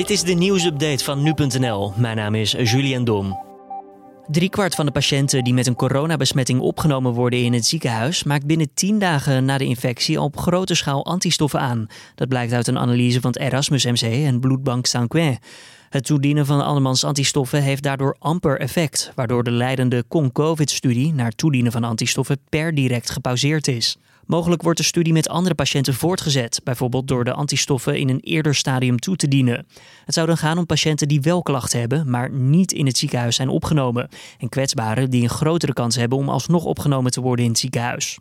Dit is de nieuwsupdate van nu.nl. Mijn naam is Julian Dom. Driekwart van de patiënten die met een coronabesmetting opgenomen worden in het ziekenhuis maakt binnen 10 dagen na de infectie op grote schaal antistoffen aan. Dat blijkt uit een analyse van het Erasmus MC en bloedbank Sanquin. Het toedienen van andermans antistoffen heeft daardoor amper effect, waardoor de leidende Con-COVID-studie naar toedienen van antistoffen per direct gepauzeerd is. Mogelijk wordt de studie met andere patiënten voortgezet, bijvoorbeeld door de antistoffen in een eerder stadium toe te dienen. Het zou dan gaan om patiënten die wel klachten hebben, maar niet in het ziekenhuis zijn opgenomen, en kwetsbaren die een grotere kans hebben om alsnog opgenomen te worden in het ziekenhuis.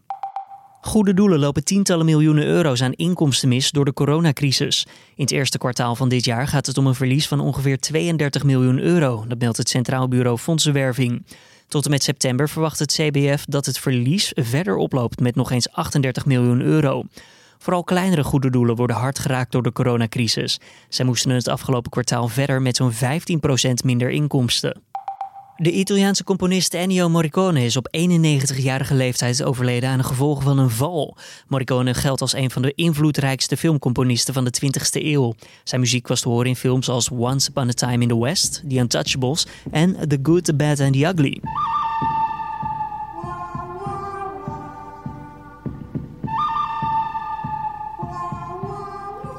Goede doelen lopen tientallen miljoenen euro's aan inkomsten mis door de coronacrisis. In het eerste kwartaal van dit jaar gaat het om een verlies van ongeveer 32 miljoen euro. Dat meldt het Centraal Bureau Fondsenwerving. Tot en met september verwacht het CBF dat het verlies verder oploopt met nog eens 38 miljoen euro. Vooral kleinere goede doelen worden hard geraakt door de coronacrisis. Zij moesten het afgelopen kwartaal verder met zo'n 15% minder inkomsten. De Italiaanse componist Ennio Morricone is op 91-jarige leeftijd overleden aan de gevolgen van een val. Morricone geldt als een van de invloedrijkste filmcomponisten van de 20e eeuw. Zijn muziek was te horen in films als Once Upon a Time in the West, The Untouchables en The Good, The Bad and The Ugly.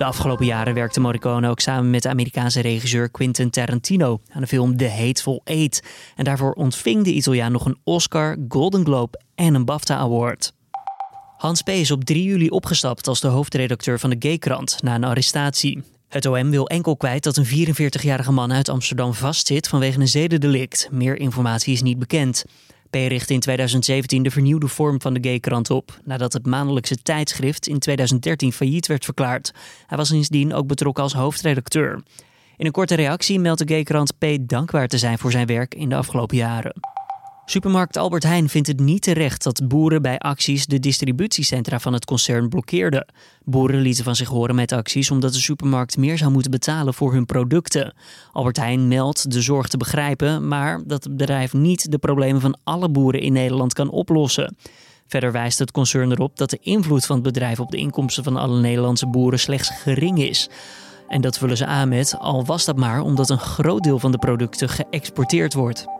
De afgelopen jaren werkte Morricone ook samen met de Amerikaanse regisseur Quentin Tarantino aan de film The Hateful Eight. En daarvoor ontving de Italiaan nog een Oscar, Golden Globe en een BAFTA Award. Hans P. is op 3 juli opgestapt als de hoofdredacteur van de Gaykrant na een arrestatie. Het OM wil enkel kwijt dat een 44-jarige man uit Amsterdam vastzit vanwege een zedendelict. Meer informatie is niet bekend. P richtte in 2017 de vernieuwde vorm van de Gaykrant op, nadat het maandelijkse tijdschrift in 2013 failliet werd verklaard. Hij was sindsdien ook betrokken als hoofdredacteur. In een korte reactie meldt de Gaykrant P dankbaar te zijn voor zijn werk in de afgelopen jaren. Supermarkt Albert Heijn vindt het niet terecht dat boeren bij acties de distributiecentra van het concern blokkeerden. Boeren lieten van zich horen met acties omdat de supermarkt meer zou moeten betalen voor hun producten. Albert Heijn meldt de zorg te begrijpen, maar dat het bedrijf niet de problemen van alle boeren in Nederland kan oplossen. Verder wijst het concern erop dat de invloed van het bedrijf op de inkomsten van alle Nederlandse boeren slechts gering is. En dat vullen ze aan met, al was dat maar omdat een groot deel van de producten geëxporteerd wordt.